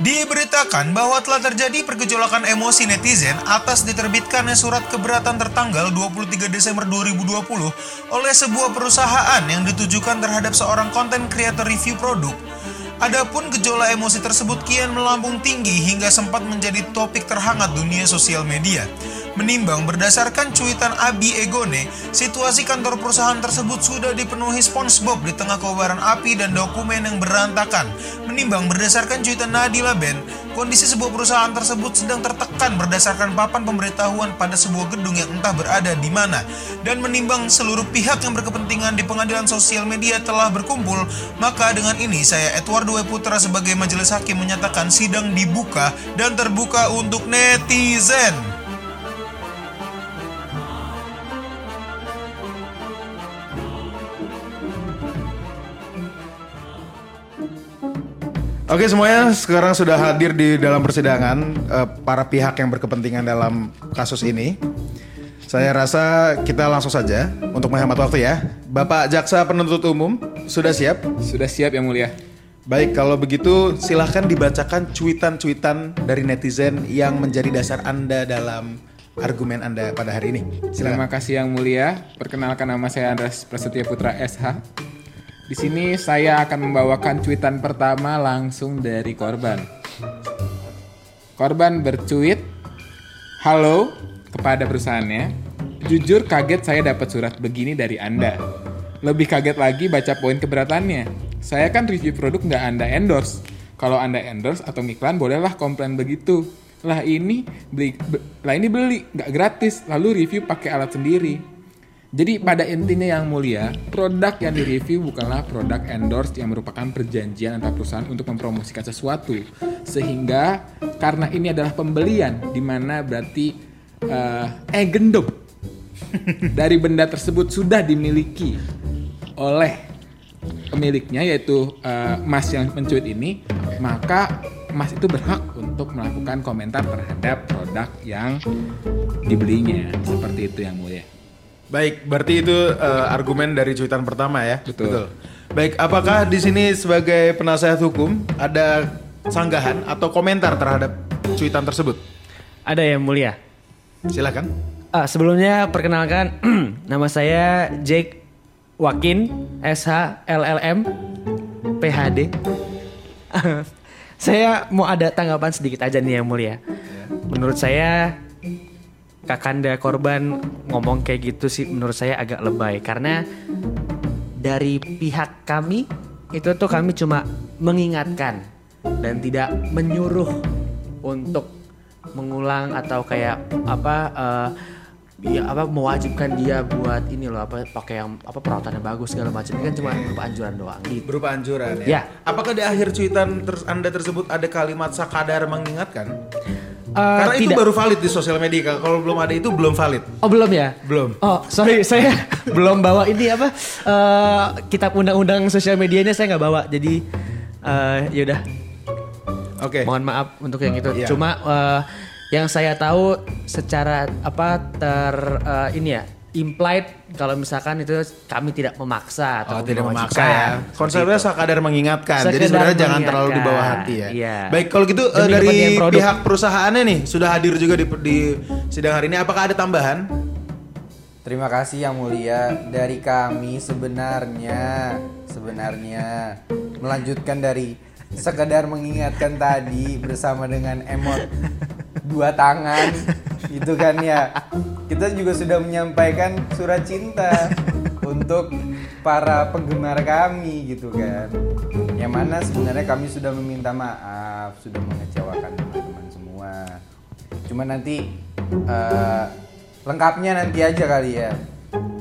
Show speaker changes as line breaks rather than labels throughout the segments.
Diberitakan bahwa telah terjadi pergejolakan emosi netizen atas diterbitkannya surat keberatan tertanggal 23 Desember 2020 oleh sebuah perusahaan yang ditujukan terhadap seorang konten creator review produk. Adapun gejolak emosi tersebut kian melambung tinggi hingga sempat menjadi topik terhangat dunia sosial media. Menimbang berdasarkan cuitan Abi Egone, situasi kantor perusahaan tersebut sudah dipenuhi SpongeBob di tengah kobaran api dan dokumen yang berantakan. Menimbang berdasarkan cuitan Nadila Ben, kondisi sebuah perusahaan tersebut sedang tertekan berdasarkan papan pemberitahuan pada sebuah gedung yang entah berada di mana. Dan menimbang seluruh pihak yang berkepentingan di pengadilan sosial media telah berkumpul, maka dengan ini saya Edward W. Putra sebagai majelis hakim menyatakan sidang dibuka dan terbuka untuk netizen.
Oke semuanya sekarang sudah hadir di dalam persidangan eh, para pihak yang berkepentingan dalam kasus ini. Saya rasa kita langsung saja untuk menghemat waktu ya. Bapak Jaksa Penuntut Umum sudah siap?
Sudah siap yang mulia.
Baik kalau begitu silahkan dibacakan cuitan-cuitan dari netizen yang menjadi dasar Anda dalam argumen Anda pada hari ini.
Terima kasih yang mulia. Perkenalkan nama saya Andres Prasetya Putra SH. Di sini saya akan membawakan cuitan pertama langsung dari korban. Korban bercuit, Halo kepada perusahaannya. Jujur kaget saya dapat surat begini dari Anda. Lebih kaget lagi baca poin keberatannya. Saya kan review produk nggak Anda endorse. Kalau Anda endorse atau iklan bolehlah komplain begitu. Lah ini beli, be- lah ini beli nggak gratis, lalu review pakai alat sendiri. Jadi pada intinya yang mulia, produk yang direview bukanlah produk endorse yang merupakan perjanjian antar perusahaan untuk mempromosikan sesuatu. Sehingga karena ini adalah pembelian, di mana berarti eh, eh gendong dari benda tersebut sudah dimiliki oleh pemiliknya yaitu eh, Mas yang mencuit ini, maka Mas itu berhak untuk melakukan komentar terhadap produk yang dibelinya. Seperti itu yang mulia.
Baik, berarti itu eh, argumen dari cuitan pertama ya.
Betul.
Baik, apakah di sini sebagai penasehat hukum ada sanggahan atau komentar terhadap cuitan tersebut?
Ada yang mulia.
Silakan.
Ah, sebelumnya perkenalkan nama saya Jake Wakin SH LLM PhD. saya mau ada tanggapan sedikit aja nih yang mulia. Menurut saya kakanda korban ngomong kayak gitu sih menurut saya agak lebay. Karena dari pihak kami itu tuh kami cuma mengingatkan dan tidak menyuruh untuk mengulang atau kayak apa eh, ya apa mewajibkan dia buat ini loh apa pakai yang apa perawatannya bagus segala macam ini kan cuma berupa anjuran doang gitu.
Berupa anjuran ya.
Ya.
Apakah di akhir cuitan ter- Anda tersebut ada kalimat sakadar mengingatkan?
Eh,
Karena itu
tidak.
baru valid di sosial media. Kalau belum ada itu belum valid.
Oh belum ya?
Belum.
Oh sorry saya belum bawa ini apa eh, kitab undang-undang sosial medianya saya nggak bawa jadi eh yaudah
Oke.
mohon maaf untuk yang itu.
Iya.
Cuma eh, yang saya tahu secara apa ter eh, ini ya implied kalau misalkan itu kami tidak memaksa atau
Oh, tidak memaksa ya. Konsepnya
itu.
sakadar mengingatkan. Jadi
Sekedar
sebenarnya jangan terlalu di bawah
mengingatkan.
hati ya.
Iya.
Baik, kalau gitu eh,
Demi
dari pihak perusahaannya nih sudah hadir juga di, di sidang hari ini. Apakah ada tambahan?
Terima kasih yang mulia dari kami sebenarnya sebenarnya melanjutkan dari sekedar mengingatkan tadi bersama dengan emot dua tangan gitu kan ya kita juga sudah menyampaikan surat cinta untuk para penggemar kami gitu kan yang mana sebenarnya kami sudah meminta maaf sudah mengecewakan teman-teman semua cuma nanti eh, lengkapnya nanti aja kali ya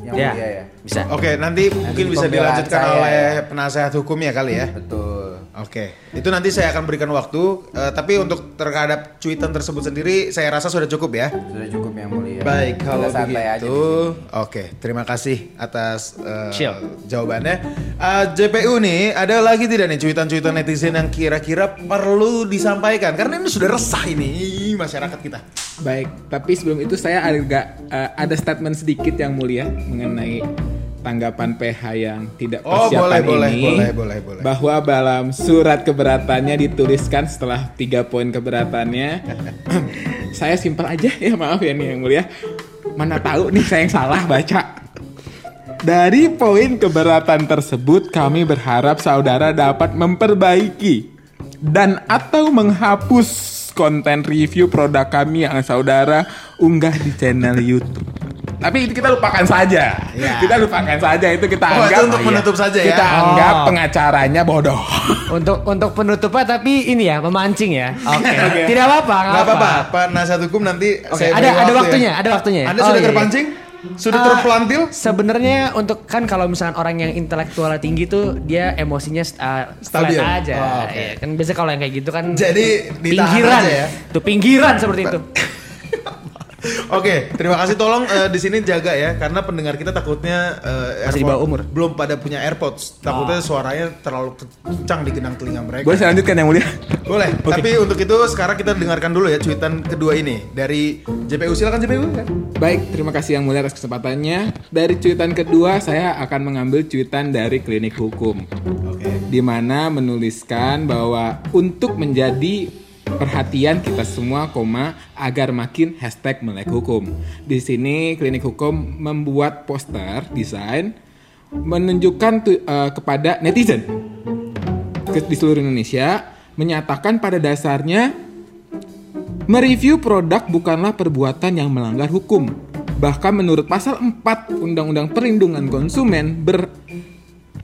yang
Ya,
ya
bisa.
Oke, nanti mungkin
di
bisa dilanjutkan
saya,
oleh
ya.
penasehat hukumnya kali ya.
betul
Oke, itu nanti saya akan berikan waktu. eh, tapi untuk terhadap cuitan tersebut sendiri, saya rasa sudah cukup ya.
sudah cukup yang mulia
Baik,
Kita
kalau
santai aja di
begitu, oke, terima kasih atas
Chill.
jawabannya. Eh, JPU nih, ada lagi tidak nih cuitan-cuitan netizen yang kira-kira perlu disampaikan? Karena ini sudah resah ini masyarakat kita.
Baik, tapi sebelum itu saya agak eh, ada statement sedikit yang mulia mengenai tanggapan PH yang tidak
Oh,
persiapan
boleh, boleh,
ini
boleh, boleh, boleh.
bahwa dalam surat keberatannya dituliskan setelah tiga poin keberatannya saya simpel aja ya maaf ya nih yang mulia mana tahu nih saya yang salah baca dari poin keberatan tersebut kami berharap saudara dapat memperbaiki dan atau menghapus konten review produk kami yang saudara unggah di channel YouTube. Tapi itu kita lupakan saja.
Ya.
Kita lupakan saja itu kita
Oh, itu
anggap
untuk penutup saja ya?
Kita
Oh.
anggap pengacaranya bodoh.
Untuk untuk penutupnya tapi ini ya memancing ya. Oke.
Oke.
Tidak apa-apa, nggak
apa-apa, Pak Nasihat Hukum nanti
Oke,
saya
ada- ada
waktu
waktunya,
ya.
ada waktunya.
Anda
Oh,
sudah
iya, iya.
terpancing? Sudah
Ah,
terpelantil?
Sebenarnya untuk kan kalau misalkan orang yang intelektualnya tinggi tuh dia emosinya uh,
Stabil.
aja.
Oh, oke.
Ya, kan biasa kalau yang kayak gitu kan
Jadi
pinggiran
aja ya?
Tuh pinggiran seperti itu.
Oke, terima kasih. Tolong eh, di sini jaga ya, karena pendengar kita takutnya eh,
Masih di bawah umur.
belum pada punya AirPods. Takutnya suaranya terlalu kencang di genang telinga mereka.
Boleh saya lanjutkan yang mulia?
Boleh. Tapi untuk itu sekarang kita dengarkan dulu ya cuitan kedua ini dari JPU. Silakan JPU kan.
Baik, terima kasih yang mulia atas kesempatannya. Dari cuitan kedua, saya akan mengambil cuitan dari klinik hukum.
Oke.
di mana menuliskan bahwa untuk menjadi perhatian kita semua, koma agar makin hashtag melek hukum. Di sini klinik hukum membuat poster desain menunjukkan tu- eh, kepada netizen di seluruh Indonesia menyatakan pada dasarnya mereview produk bukanlah perbuatan yang melanggar hukum. Bahkan menurut pasal 4 Undang-Undang Perlindungan Konsumen ber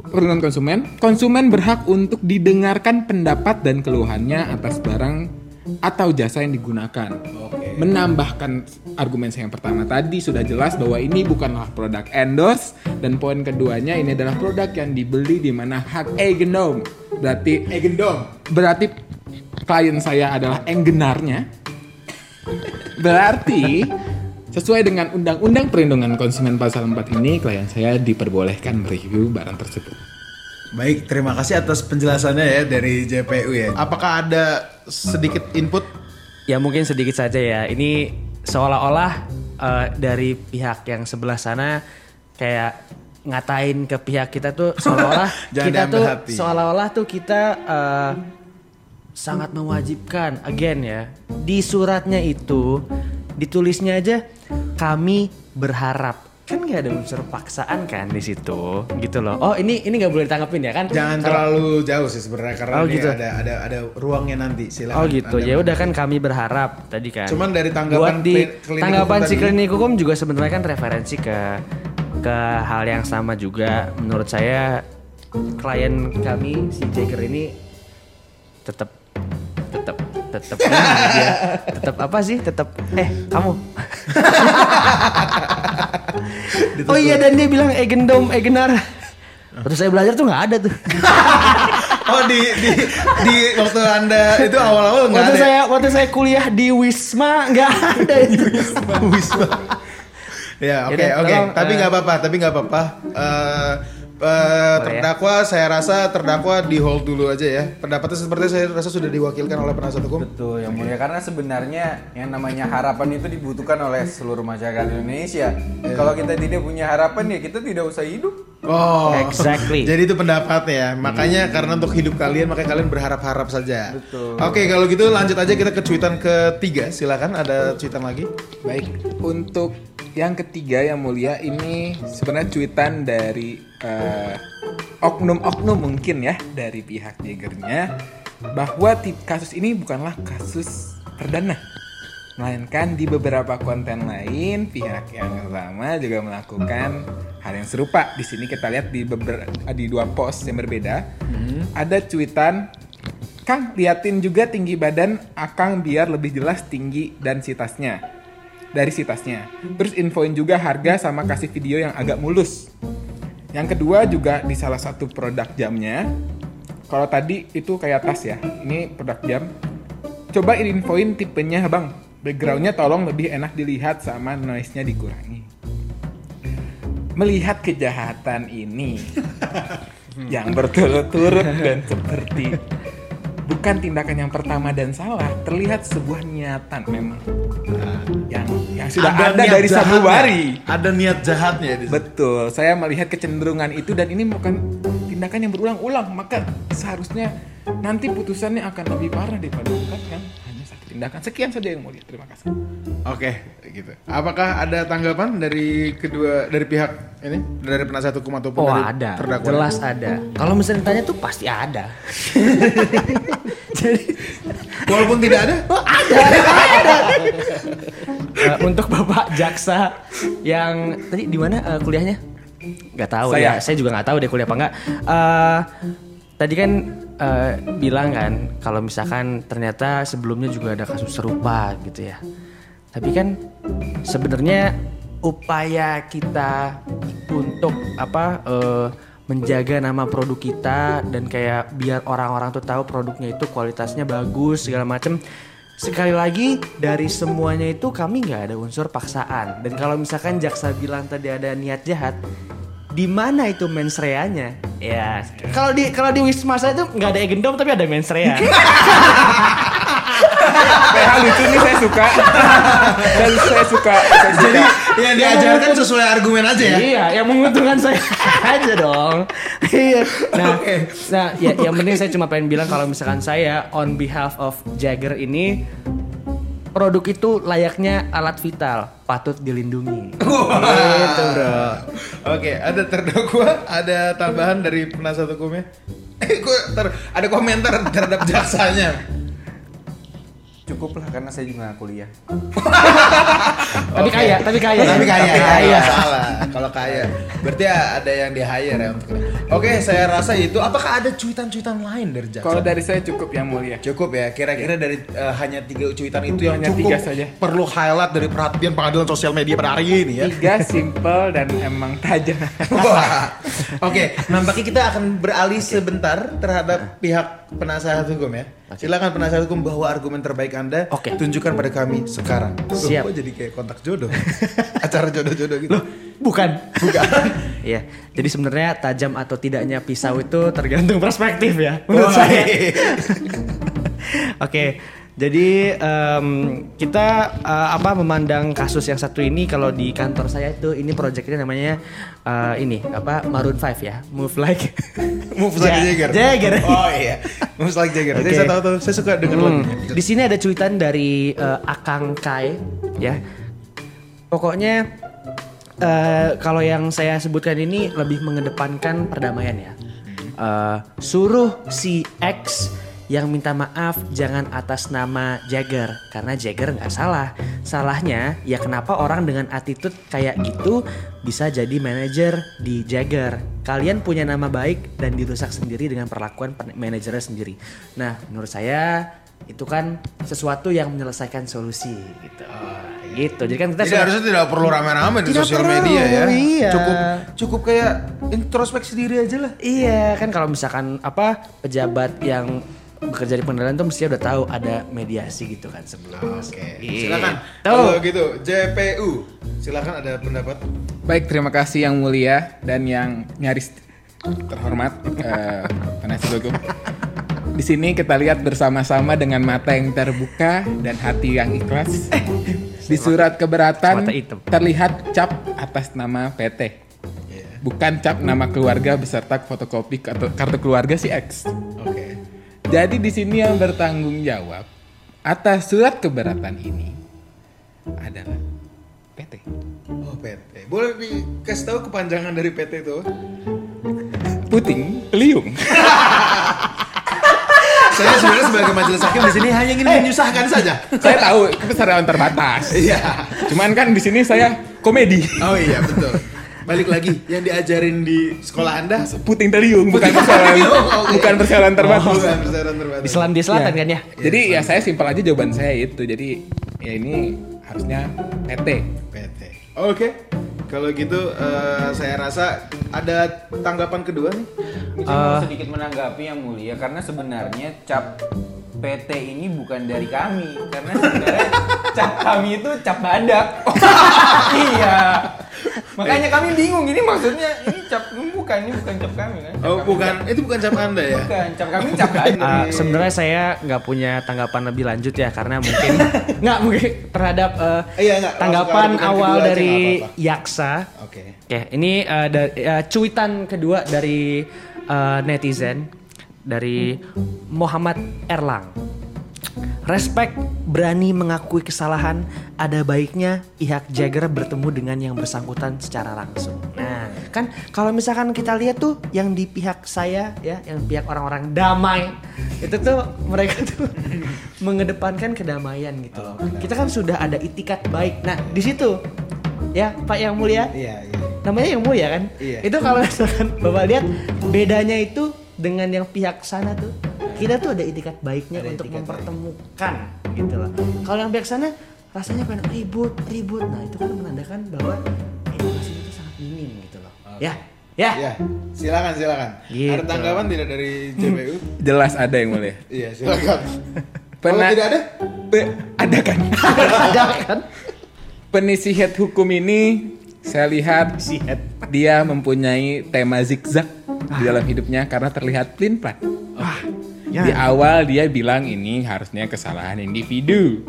perlindungan konsumen, konsumen berhak untuk didengarkan pendapat dan keluhannya atas barang atau jasa yang digunakan. Menambahkan argumen saya yang pertama tadi sudah jelas bahwa ini bukanlah produk endorse dan poin keduanya ini adalah produk yang dibeli di mana hak agendom. Berarti agendom. Berarti klien saya adalah enggenarnya. Berarti sesuai dengan Undang-Undang Perlindungan Konsumen Pasal 4 ini klien saya diperbolehkan mereview barang tersebut.
Baik, terima kasih atas penjelasannya ya dari JPU ya. Apakah ada sedikit input?
Ya mungkin sedikit saja ya. Ini seolah-olah eh, dari pihak yang sebelah sana kayak ngatain ke pihak kita tuh seolah-olah kita tuh
hati.
seolah-olah tuh kita eh, sangat mewajibkan again ya di suratnya itu ditulisnya aja kami berharap kan nggak ada unsur paksaan kan di situ gitu loh oh ini ini nggak boleh ditanggapin ya kan
Jangan
Kalau-
terlalu jauh sih sebenarnya karena
Oh,
ini
gitu.
ada ada ada ruangnya nanti. Silakan.
Oh gitu. Ya udah kan kami berharap tadi kan.
Cuman dari tanggapan
Buat di
kli- klinik
tanggapan
hukum
si klinik hukum juga sebenarnya kan referensi ke ke hal yang sama juga. Menurut saya klien kami si Jagger ini tetap tetap dia tetap apa sih? Tetap eh kamu. oh iya dan dia bilang egendom egenar. Waktu saya belajar tuh nggak ada tuh.
Oh di di di waktu anda itu awal-awal nggak
Waktu
ada. ya?
saya waktu saya kuliah di Wisma nggak ada itu.
Wisma. ya oke
Yaudah,
oke.
tolong,
Tapi
eh,
nggak apa-apa. Tapi nggak apa-apa. Eh, eh, terdakwa saya rasa terdakwa di hold dulu aja ya. Pendapatnya seperti saya rasa sudah diwakilkan oleh penasihat hukum.
Betul yang mulia karena sebenarnya yang namanya harapan itu dibutuhkan oleh seluruh masyarakat Indonesia. Kalau kita tidak punya harapan ya kita tidak usah hidup.
Oh,
Exactly.
Jadi itu pendapatnya. Makanya karena untuk hidup kalian makanya kalian berharap-harap saja.
Betul.
Oke, kalau gitu lanjut aja kita ke cuitan ketiga. Silakan ada cuitan lagi.
Baik, untuk yang ketiga yang mulia ini sebenarnya cuitan dari eh, oknum-oknum mungkin ya dari pihak Jagernya bahwa kasus ini bukanlah kasus perdana melainkan di beberapa konten lain pihak yang sama juga melakukan hal yang serupa. Di sini kita lihat di beber- di dua post yang berbeda ada cuitan Kang liatin juga tinggi badan Akang biar lebih jelas tinggi dan sitasnya dari sitasnya. Terus infoin juga harga sama kasih video yang agak mulus. Yang kedua juga di salah satu produk jamnya. Kalau tadi itu kayak tas ya, ini produk jam. Coba infoin tipenya bang. Backgroundnya tolong lebih enak dilihat sama noise-nya dikurangi. Melihat kejahatan ini yang berturut-turut dan seperti bukan tindakan yang pertama dan salah, terlihat sebuah niatan memang yang yang sudah ada,
niat
dari
jahatnya.
sanubari.
Ada niat jahatnya di.
Betul, saya melihat kecenderungan itu dan ini bukan tindakan yang berulang-ulang, maka seharusnya nanti putusannya akan lebih parah daripada bukan kan tindakan. Sekian saja yang mulia. Terima kasih.
Oke, gitu. Apakah ada tanggapan dari kedua dari pihak ini dari penasihat hukum ataupun
Oh
dari
ada,
terdakwa?
jelas ada. Kalau misalnya ditanya tuh pasti ada. Jadi
Walaupun tidak ada,
oh, ada, ada. Eh, untuk bapak jaksa yang tadi di mana eh, kuliahnya? Gak tahu
Saya.
ya. Saya juga nggak tahu deh kuliah apa enggak. Eh, tadi kan eh, bilang kan kalau misalkan ternyata sebelumnya juga ada kasus serupa gitu ya. Tapi kan sebenarnya upaya kita untuk apa eh, menjaga nama produk kita dan kayak biar orang-orang tuh tahu produknya itu kualitasnya bagus segala macem sekali lagi dari semuanya itu kami nggak ada unsur paksaan dan kalau misalkan jaksa bilang tadi ada niat jahat di mana itu mens rea-nya? Ya, kalau di kalau di Wisma saya itu nggak ada egendom tapi ada mens rea.
PH lucu nih saya suka. Dan saya suka. Saya suka.
jadi yang diajarkan sesuai argumen aja ya.
Iya, yang menguntungkan saya aja dong. Iya. Nah, nah, ya, yang penting saya cuma pengen bilang kalau misalkan saya on behalf of Jagger ini produk itu layaknya alat vital, patut dilindungi. Gitu, Bro.
Oke, ada terdakwa, ada tambahan dari penasihat hukumnya. Eh, gue ter- ada komentar terhadap jaksanya.
Cukup lah karena saya juga kuliah.
Tapi kaya, tapi kaya.
Tapi kaya,
Tapi
ya,
kaya.
nggak salah. Kalau kaya, berarti ya ada yang di hire ya untuk. Oke, saya rasa itu. Apakah ada cuitan-cuitan lain dari jaksa?
Kalau dari saya cukup yang mulia.
Cukup ya, kira-kira dari eh, hanya tiga cuitan itu yang
Hanya
cukup
tiga saja.
perlu highlight dari perhatian pengadilan sosial media pada hari ini ya.
Tiga simple dan emang tajam.
Oke, nampaknya kita akan beralih sebentar terhadap pihak penasihat hukum ya. Silakan penasihat hukum bahwa argumen terbaik Anda
Oke.
tunjukkan pada kami sekarang. Loh,
Siap.
kok jadi kayak kontak jodoh? Acara jodoh-jodoh gitu.
Bukan. Bukan. Iya. Jadi sebenarnya tajam atau tidaknya pisau itu tergantung perspektif ya menurut
Wah,
saya.
iya.
Oke. Jadi em, kita eh, apa memandang kasus yang satu ini kalau di kantor saya itu ini proyeknya namanya eh, ini apa Maroon 5 ya. Move like
Move like
Ja-
Jagger.
Jagger.
Oh iya. Move like Jagger. Jadi
Oke.
saya tahu tuh, saya suka dengan
Hmm.
lagunya.
Di sini ada cuitan dari eh, Akang Kai ya. Pokoknya eh, kalau yang saya sebutkan ini lebih mengedepankan perdamaian ya. Eh, suruh si X yang minta maaf jangan atas nama Jagger karena Jagger nggak salah. Salahnya ya kenapa orang dengan attitude kayak gitu bisa jadi manajer di Jagger. Kalian punya nama baik dan dirusak sendiri dengan perlakuan manajernya sendiri. Nah, menurut saya itu kan sesuatu yang menyelesaikan solusi gitu. gitu. Jadi kan kita
Jadi
sudah-
harusnya tidak perlu rame-rame di
Tidak
sosial
perlu,
media ya.
iya.
Cukup cukup kayak introspeksi diri aja lah.
Iya kan kalau misalkan apa pejabat yang bekerja di pengadilan tuh mestinya udah tahu ada mediasi gitu kan sebelumnya.
Oke,
Iya.
silakan. Kalau gitu, JPU, silakan ada pendapat.
Baik, terima kasih yang mulia dan yang nyaris terhormat eh, penasihat hukum. Di sini kita lihat bersama-sama dengan mata yang terbuka dan hati yang ikhlas. Di surat keberatan terlihat cap atas nama PT. Bukan cap nama keluarga beserta fotokopi kartu, kartu keluarga si X.
Oke.
Jadi di sini yang bertanggung jawab atas surat keberatan ini adalah PT.
Oh, PT. Boleh dikasih tahu kepanjangan dari PT itu?
Puting Beliung.
Saya sebenarnya sebagai majelis hakim di sini hanya ingin menyusahkan saja.
saya tahu keseruan terbatas.
Iya.
Cuman kan di sini saya komedi.
Oh iya betul. Balik lagi yang diajarin di sekolah Anda
Puting Beliung bukan persoalan
Oke.
bukan persoalan terbatas.
bukan terbatas.
Di Selandia Selatan
Iya.
kan ya?
Jadi ya saya simpel aja jawaban saya itu. Jadi ya ini harusnya PT.
PT. Oke. Kalau gitu eh, saya rasa ada tanggapan kedua nih.
Mau sedikit menanggapi yang mulia karena sebenarnya cap PT ini bukan dari kami karena sebenarnya cap kami itu cap badak. iya. Makanya kami bingung ini maksudnya ini cap bukan ini bukan cap kami kan? Cap
Oh,
kami,
bukan. Itu bukan cap Anda ya?
Bukan cap kami cap kami.
Uh, sebenarnya saya nggak punya tanggapan lebih lanjut ya karena mungkin nggak mungkin terhadap uh,
Iya, nggak.
tanggapan awal dari
apa-apa.
Yaksa.
Oke.
Oke, ini uh, da- uh, cuitan kedua dari uh, netizen dari Muhammad Erlang. Respect berani mengakui kesalahan, ada baiknya pihak Jagger bertemu dengan yang bersangkutan secara langsung. Nah, kan kalau misalkan kita lihat tuh yang di pihak saya ya, yang pihak orang-orang damai, itu tuh mereka tuh mengedepankan kedamaian gitu loh. Kita kan sudah ada itikat baik. Nah, di situ ya Pak Yang Mulia,
Iya, iya.
namanya yang mulia kan
Iya.
itu kalau misalkan bapak lihat bedanya itu dengan yang pihak sana tuh kita tuh ada itikat baiknya
Ada
untuk
itikat
mempertemukan gitu loh kalau yang pihak sana rasanya pengen ribut ribut nah itu kan menandakan bahwa edukasi itu sangat minim gitu loh ya ya
Iya. Silakan, silakan.
Gitu.
Ada tanggapan tidak dari JPU?
Jelas ada yang mulia.
iya, silakan. Kalau
Pernah-
tidak ada?
Pe- ada kan?
ada kan
Penisihat hukum ini saya lihat dia mempunyai tema zigzag di dalam hidupnya karena terlihat plin plan. Di awal dia bilang ini harusnya kesalahan individu.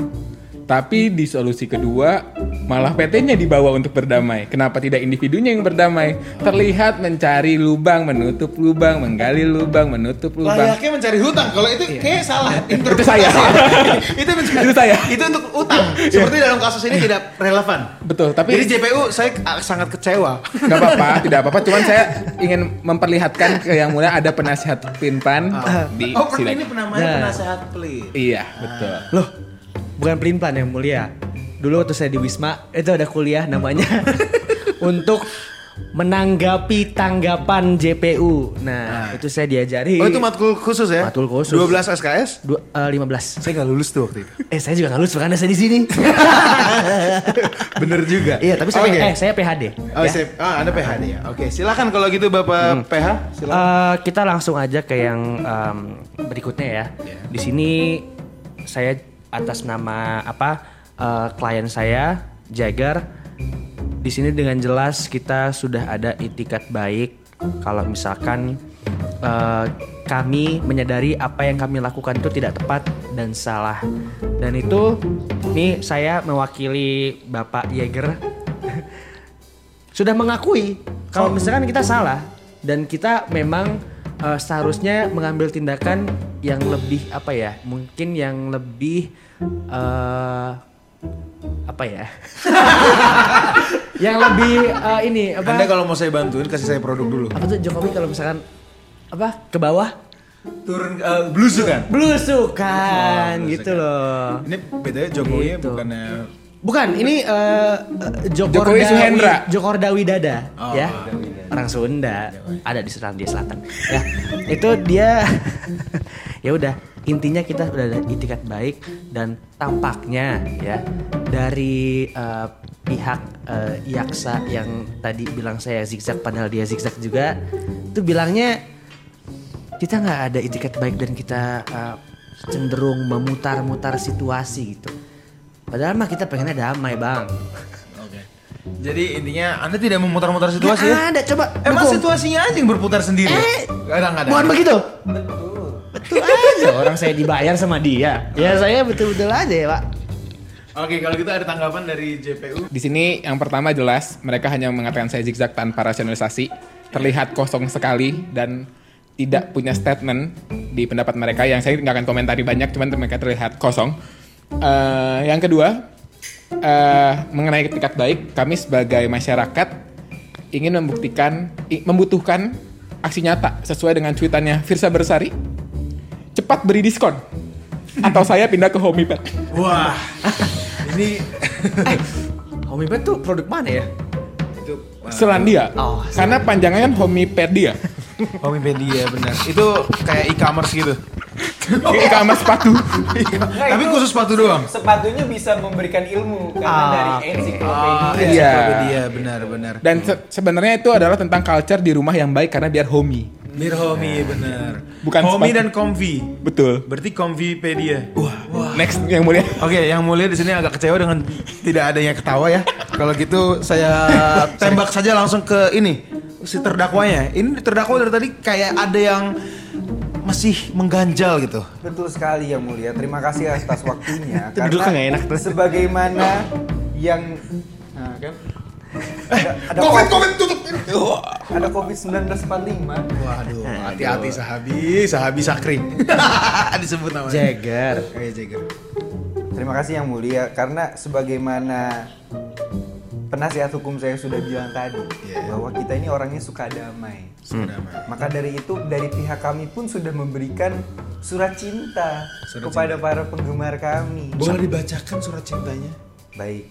Tapi di solusi kedua malah PT-nya dibawa untuk berdamai. Kenapa tidak individunya yang berdamai? Terlihat mencari lubang, menutup lubang, menggali lubang, menutup lubang.
Layaknya mencari hutang. Kalau itu kayak salah.
Itu saya.
itu mencari
Itu saya.
Itu untuk utang. Seperti dalam kasus ini tidak relevan.
Betul, tapi
Jadi JPU saya ah, sangat kecewa.
nggak apa-apa, tidak apa-apa. Cuman saya ingin memperlihatkan ke yang mulia ada penasihat pinpan di
Oh, ini penamanya
Nah.
penasehat pelit.
Iya, betul.
loh bukan pelin plan yang mulia dulu waktu saya di Wisma itu ada kuliah namanya untuk menanggapi tanggapan JPU nah, itu saya diajari
Oh itu matkul khusus ya?
Matkul khusus.
12 SKS?
Dua, eh, 15
Saya nggak lulus tuh waktu itu.
Eh saya juga nggak lulus makanya saya di sini.
Bener juga.
iya tapi saya
Oke.
eh saya PHD.
Oh,
ya.
saya, ah, Anda PHD ya. Oke, silakan kalau gitu Bapak PH. Silakan.
Eh, kita langsung aja ke yang em, berikutnya ya. Di sini saya atas nama apa eh, klien saya Jagger. Di sini dengan jelas kita sudah ada itikat baik kalau misalkan eh, kami menyadari apa yang kami lakukan itu tidak tepat dan salah. Dan itu nih saya mewakili Bapak Jagger sudah mengakui kalau misalkan kita salah dan kita memang eh, seharusnya mengambil tindakan yang lebih apa ya mungkin yang lebih eh, apa ya yang lebih eh, ini apa
Anda kalau mau saya bantuin kasih saya produk dulu.
apa tuh Jokowi kalau misalkan apa ke bawah
Turun uh, blusukan.
belusukan
Oh,
gitu loh
Ini bedanya Jokowi
Gitu.
bukannya
Bukan, ini Joko
Jokowi Suhendra.
Jokorda Widada,
Oh,
ya. Orang Sunda, ada di Selandia Selatan. Ya, itu dia ya udah intinya kita udah ada itikat baik dan tampaknya ya dari eh, pihak eh, Yaksa yang tadi bilang saya zigzag padahal dia zigzag juga itu bilangnya kita nggak ada itikat baik dan kita eh, cenderung memutar-mutar situasi gitu. Padahal mah kita pengennya damai bang.
Jadi intinya Anda tidak memutar-mutar situasi ya?
Nggak ada coba.
Emang
dukung.
situasinya aja yang berputar sendiri.
Eh,
Gak ada, gak ada.
Bukan begitu. Betul. Betul aja. Orang saya dibayar sama dia. Ya saya betul-betul aja ya pak.
Oke, kalau gitu ada tanggapan dari JPU.
Di sini yang pertama jelas mereka hanya mengatakan saya zigzag tanpa rasionalisasi, terlihat kosong sekali dan tidak punya statement di pendapat mereka yang saya nggak akan komentari banyak, cuman mereka terlihat kosong. Eh, yang kedua eh, mengenai etikat baik, kami sebagai masyarakat ingin membuktikan, membutuhkan aksi nyata sesuai dengan cuitannya Firsa Bersari. Cepat beri diskon atau saya pindah ke Homipet.
Wah, ini
Homipet tuh produk mana ya?
itu
Selandia.
Oh,
Karena panjangannya kan Homipedia.
Homipedia benar. Itu kayak e-commerce gitu.
E-commerce sepatu.
Tapi khusus sepatu doang.
Sepatunya bisa memberikan ilmu karena
Ah,
dari ensiklopedia.
Iya.
Ensiklopedia benar-benar.
Dan se- sebenarnya itu adalah tentang culture di rumah yang baik karena biar homey.
Bir homey benar.
Bukan
homey
sepatu.
dan comfy.
Betul.
Berarti comfypedia. Wah, wah.
Next yang mulia.
Oke, yang mulia di sini agak kecewa dengan tidak adanya ketawa ya. Kalau gitu saya tembak saja langsung ke ini si terdakwanya. Ini terdakwa dari tadi kayak ada yang masih mengganjal gitu.
Betul sekali yang mulia. Terima kasih atas waktunya.
Duduknya nggak enak tuh.
sebagaimana yang nah, kan ada, ada
Covid, Covid tutup.
ada COVID 1945.
Waduh, hati-hati sahabi, sahabi sakri. Disebut namanya.
Jagger.
Kayak Jagger.
Terima kasih yang mulia karena sebagaimana penasihat hukum saya sudah bilang tadi
Iya.
bahwa kita ini orangnya suka damai.
Sudah damai.
Maka dari itu dari pihak kami pun sudah memberikan surat cinta
Surat
kepada para penggemar kami.
Boleh dibacakan surat cintanya?
Baik,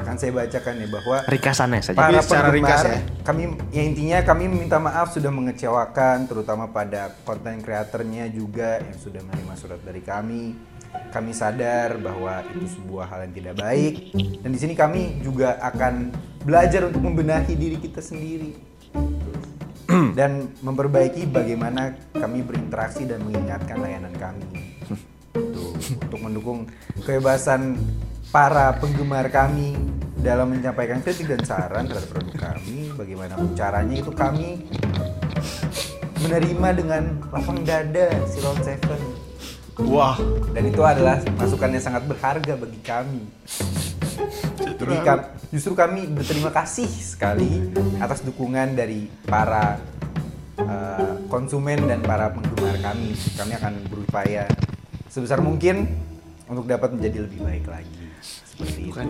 akan saya bacakan ya bahwa
Rikasannya saja.
para
secara ringkas
penggemar
ya.
kami ya intinya kami minta maaf sudah mengecewakan terutama pada konten kreatornya juga yang sudah menerima surat dari kami kami sadar bahwa itu sebuah hal yang tidak baik. Dan di sini kami juga akan belajar untuk membenahi diri kita sendiri. Dan memperbaiki bagaimana kami berinteraksi dan mengingatkan layanan kami. Tuh, untuk mendukung kebebasan para penggemar kami dalam menyampaikan kritik dan saran terhadap produk kami bagaimana caranya itu kami menerima dengan lapang dada Silon Seven
Wah,
dan itu adalah masukan yang sangat berharga bagi kami jadi justru kami berterima kasih sekali atas dukungan dari para uh, konsumen dan para penggemar kami. Kami akan berupaya sebesar mungkin untuk dapat menjadi lebih baik lagi. Seperti itu.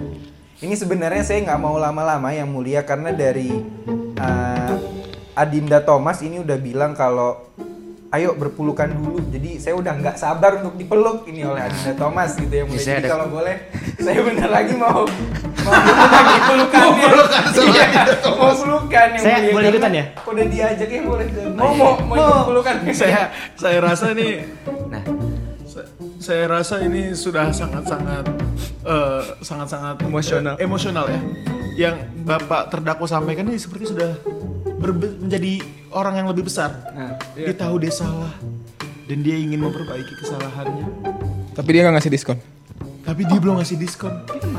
Ini sebenarnya saya nggak mau lama-lama yang mulia karena dari uh, Adinda Thomas ini udah bilang kalau ayo berpelukan dulu. Jadi saya udah nggak sabar untuk dipeluk ini oleh Adinda Thomas gitu ya mulia.
Bisa
Jadi
ada-
kalau boleh saya benar lagi mau mau lagi pelukan mau pelukan mau pelukan yang
Saya
mulia.
boleh ikutan ya?
Udah diajak ya boleh. Mau mau mau ikut pelukan.
saya saya rasa nih
Nah,
Sa- saya rasa ini sudah sangat-sangat eh, sangat-sangat
Emosional.
emosional ya. Yang Bapak terdakwa sampaikan ini seperti sudah menjadi orang yang lebih besar.
Nah,
Dia tahu dia salah dan dia ingin memperbaiki kesalahannya.
Tapi dia nggak ngasih diskon.
Tapi dia belum ngasih diskon.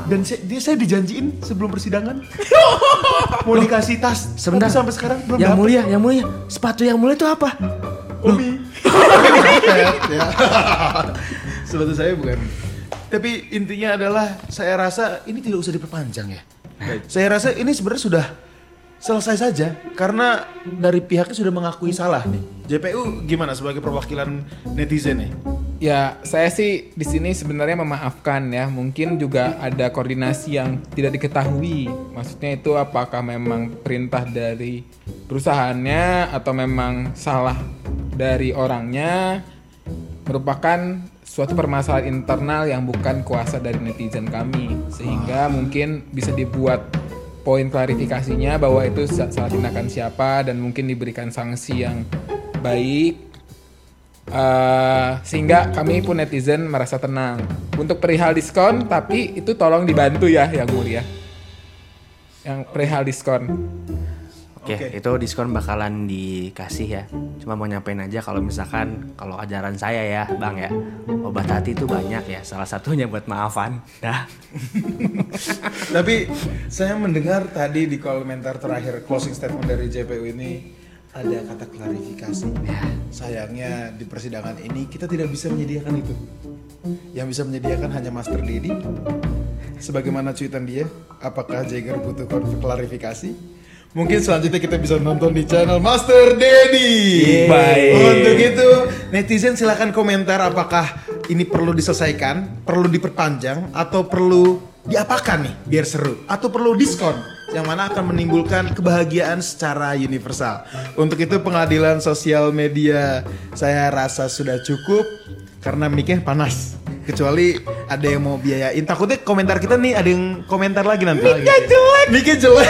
Dan saya, dia saya dijanjiin sebelum persidangan mau dikasih tas.
Sebentar.
Tapi sampai sekarang belum
yang
dapet.
mulia, yang mulia. Sepatu yang mulia itu apa?
Umi. ya. Sebetulnya saya bukan. Tapi intinya adalah saya rasa ini tidak usah diperpanjang ya. Saya rasa ini sebenarnya sudah selesai saja karena dari pihaknya sudah mengakui salah nih. JPU gimana sebagai perwakilan netizen nih?
Ya, saya sih di sini sebenarnya memaafkan ya. Mungkin juga ada koordinasi yang tidak diketahui. Maksudnya itu apakah memang perintah dari perusahaannya atau memang salah dari orangnya merupakan suatu permasalahan internal yang bukan kuasa dari netizen kami. Sehingga mungkin bisa dibuat poin klarifikasinya bahwa itu sa- salah tindakan siapa dan mungkin diberikan sanksi yang baik. Eh, sehingga kami pun netizen merasa tenang. Untuk perihal diskon tapi itu tolong dibantu ya yang mulia yang perihal diskon
Oke, itu diskon bakalan dikasih ya. Cuma mau nyampein aja kalau misalkan kalau ajaran saya ya, Bang ya. Obat hati itu banyak ya. Salah satunya buat maafan. Dah.
Tapi saya mendengar tadi di komentar terakhir closing statement dari JPU ini ada kata klarifikasi. Sayangnya di persidangan ini kita tidak bisa menyediakan itu. Yang bisa menyediakan hanya Master Dedi. Sebagaimana cuitan dia, apakah Jagger butuh klarifikasi? Mungkin selanjutnya kita bisa nonton di channel Master Dedi.
Baik.
Untuk itu netizen silahkan komentar apakah ini perlu diselesaikan, perlu diperpanjang, atau perlu diapakan nih biar seru, atau perlu diskon yang mana akan menimbulkan kebahagiaan secara universal. Untuk itu pengadilan sosial media saya rasa sudah cukup karena mic-nya panas. Kecuali ada yang mau biayain. Takutnya komentar kita nih ada yang komentar lagi nanti. Mic-nya jelek. Mic-nya jelek.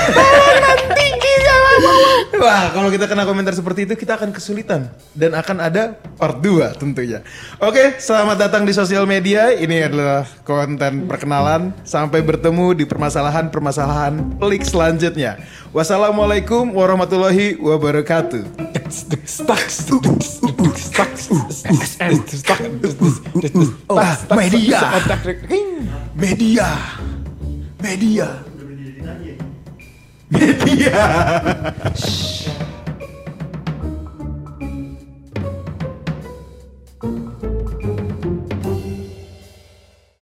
Wah, kalau kita kena komentar seperti itu kita akan kesulitan dan akan ada part 2 tentunya. Oke, selamat datang di sosial media. Ini adalah konten perkenalan. Sampai bertemu di permasalahan-permasalahan pelik selanjutnya. Wassalamualaikum warahmatullahi wabarakatuh. media. Media. Media. Media.